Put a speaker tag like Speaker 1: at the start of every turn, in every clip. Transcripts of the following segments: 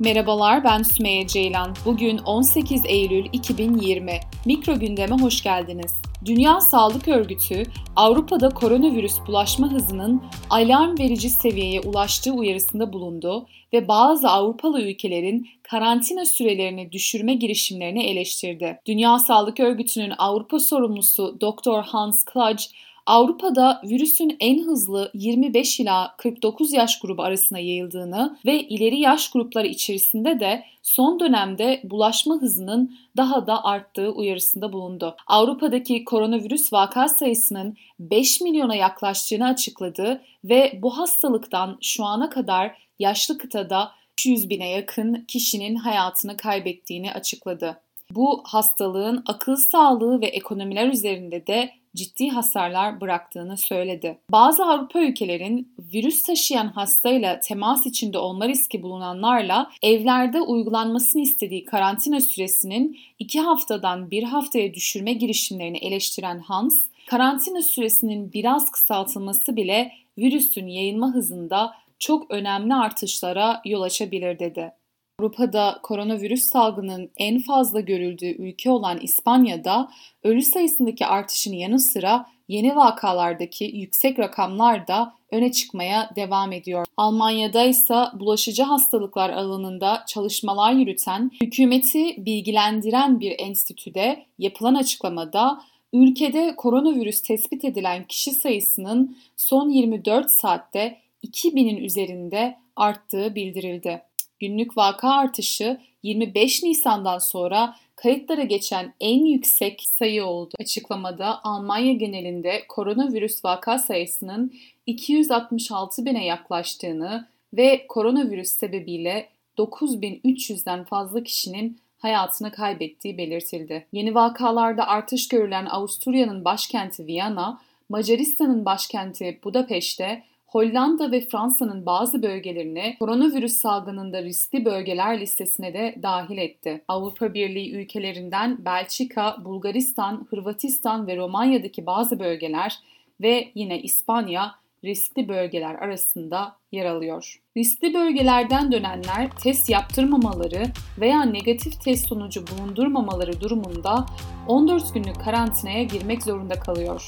Speaker 1: Merhabalar ben Sümeyye Ceylan. Bugün 18 Eylül 2020. Mikro gündeme hoş geldiniz. Dünya Sağlık Örgütü, Avrupa'da koronavirüs bulaşma hızının alarm verici seviyeye ulaştığı uyarısında bulundu ve bazı Avrupalı ülkelerin karantina sürelerini düşürme girişimlerini eleştirdi. Dünya Sağlık Örgütü'nün Avrupa sorumlusu Dr. Hans Kluge, Avrupa'da virüsün en hızlı 25 ila 49 yaş grubu arasına yayıldığını ve ileri yaş grupları içerisinde de son dönemde bulaşma hızının daha da arttığı uyarısında bulundu. Avrupa'daki koronavirüs vaka sayısının 5 milyona yaklaştığını açıkladı ve bu hastalıktan şu ana kadar yaşlı kıtada 300 bine yakın kişinin hayatını kaybettiğini açıkladı. Bu hastalığın akıl sağlığı ve ekonomiler üzerinde de ciddi hasarlar bıraktığını söyledi. Bazı Avrupa ülkelerin virüs taşıyan hastayla temas içinde olma riski bulunanlarla evlerde uygulanmasını istediği karantina süresinin iki haftadan bir haftaya düşürme girişimlerini eleştiren Hans, karantina süresinin biraz kısaltılması bile virüsün yayılma hızında çok önemli artışlara yol açabilir dedi. Avrupa'da koronavirüs salgının en fazla görüldüğü ülke olan İspanya'da ölü sayısındaki artışın yanı sıra yeni vakalardaki yüksek rakamlar da öne çıkmaya devam ediyor. Almanya'da ise bulaşıcı hastalıklar alanında çalışmalar yürüten, hükümeti bilgilendiren bir enstitüde yapılan açıklamada ülkede koronavirüs tespit edilen kişi sayısının son 24 saatte 2000'in üzerinde arttığı bildirildi günlük vaka artışı 25 Nisan'dan sonra kayıtlara geçen en yüksek sayı oldu. Açıklamada Almanya genelinde koronavirüs vaka sayısının 266 bine yaklaştığını ve koronavirüs sebebiyle 9300'den fazla kişinin hayatını kaybettiği belirtildi. Yeni vakalarda artış görülen Avusturya'nın başkenti Viyana, Macaristan'ın başkenti Budapeşte Hollanda ve Fransa'nın bazı bölgelerini koronavirüs salgınında riskli bölgeler listesine de dahil etti. Avrupa Birliği ülkelerinden Belçika, Bulgaristan, Hırvatistan ve Romanya'daki bazı bölgeler ve yine İspanya riskli bölgeler arasında yer alıyor. Riskli bölgelerden dönenler test yaptırmamaları veya negatif test sonucu bulundurmamaları durumunda 14 günlük karantinaya girmek zorunda kalıyor.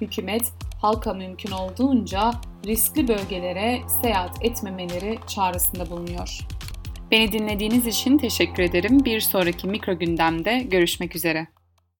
Speaker 1: Hükümet halka mümkün olduğunca riskli bölgelere seyahat etmemeleri çağrısında bulunuyor. Beni dinlediğiniz için teşekkür ederim. Bir sonraki mikro gündemde görüşmek üzere.